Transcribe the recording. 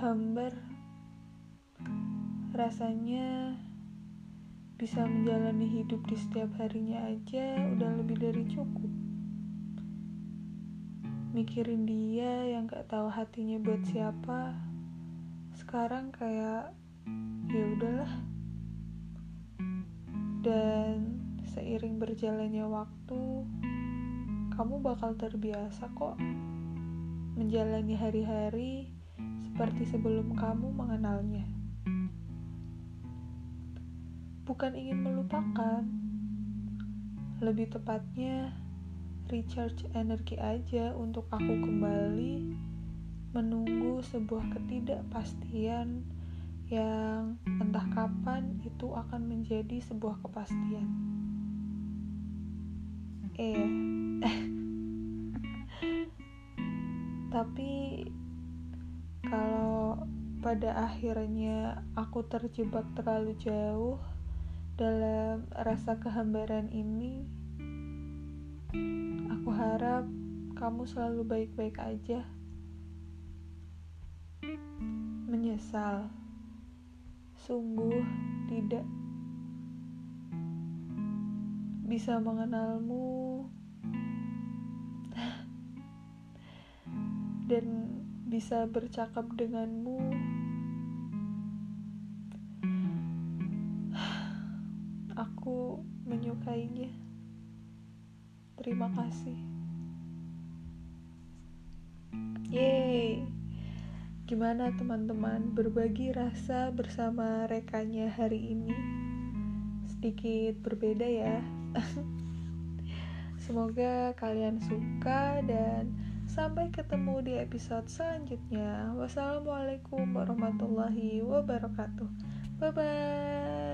kehambar rasanya bisa menjalani hidup di setiap harinya aja udah lebih dari cukup. Mikirin dia yang gak tahu hatinya buat siapa sekarang kayak ya udahlah. Dan seiring berjalannya waktu kamu bakal terbiasa kok menjalani hari-hari seperti sebelum kamu mengenalnya. Bukan ingin melupakan. Lebih tepatnya recharge energi aja untuk aku kembali menunggu sebuah ketidakpastian yang entah kapan itu akan menjadi sebuah kepastian. Eh, tapi pada akhirnya aku terjebak terlalu jauh dalam rasa kehambaran ini, aku harap kamu selalu baik-baik aja. Menyesal, sungguh tidak bisa mengenalmu dan bisa bercakap denganmu. Aku menyukainya. Terima kasih. Yeay. Gimana teman-teman berbagi rasa bersama rekannya hari ini? Sedikit berbeda ya. Semoga kalian suka dan sampai ketemu di episode selanjutnya. Wassalamualaikum warahmatullahi wabarakatuh. Bye bye.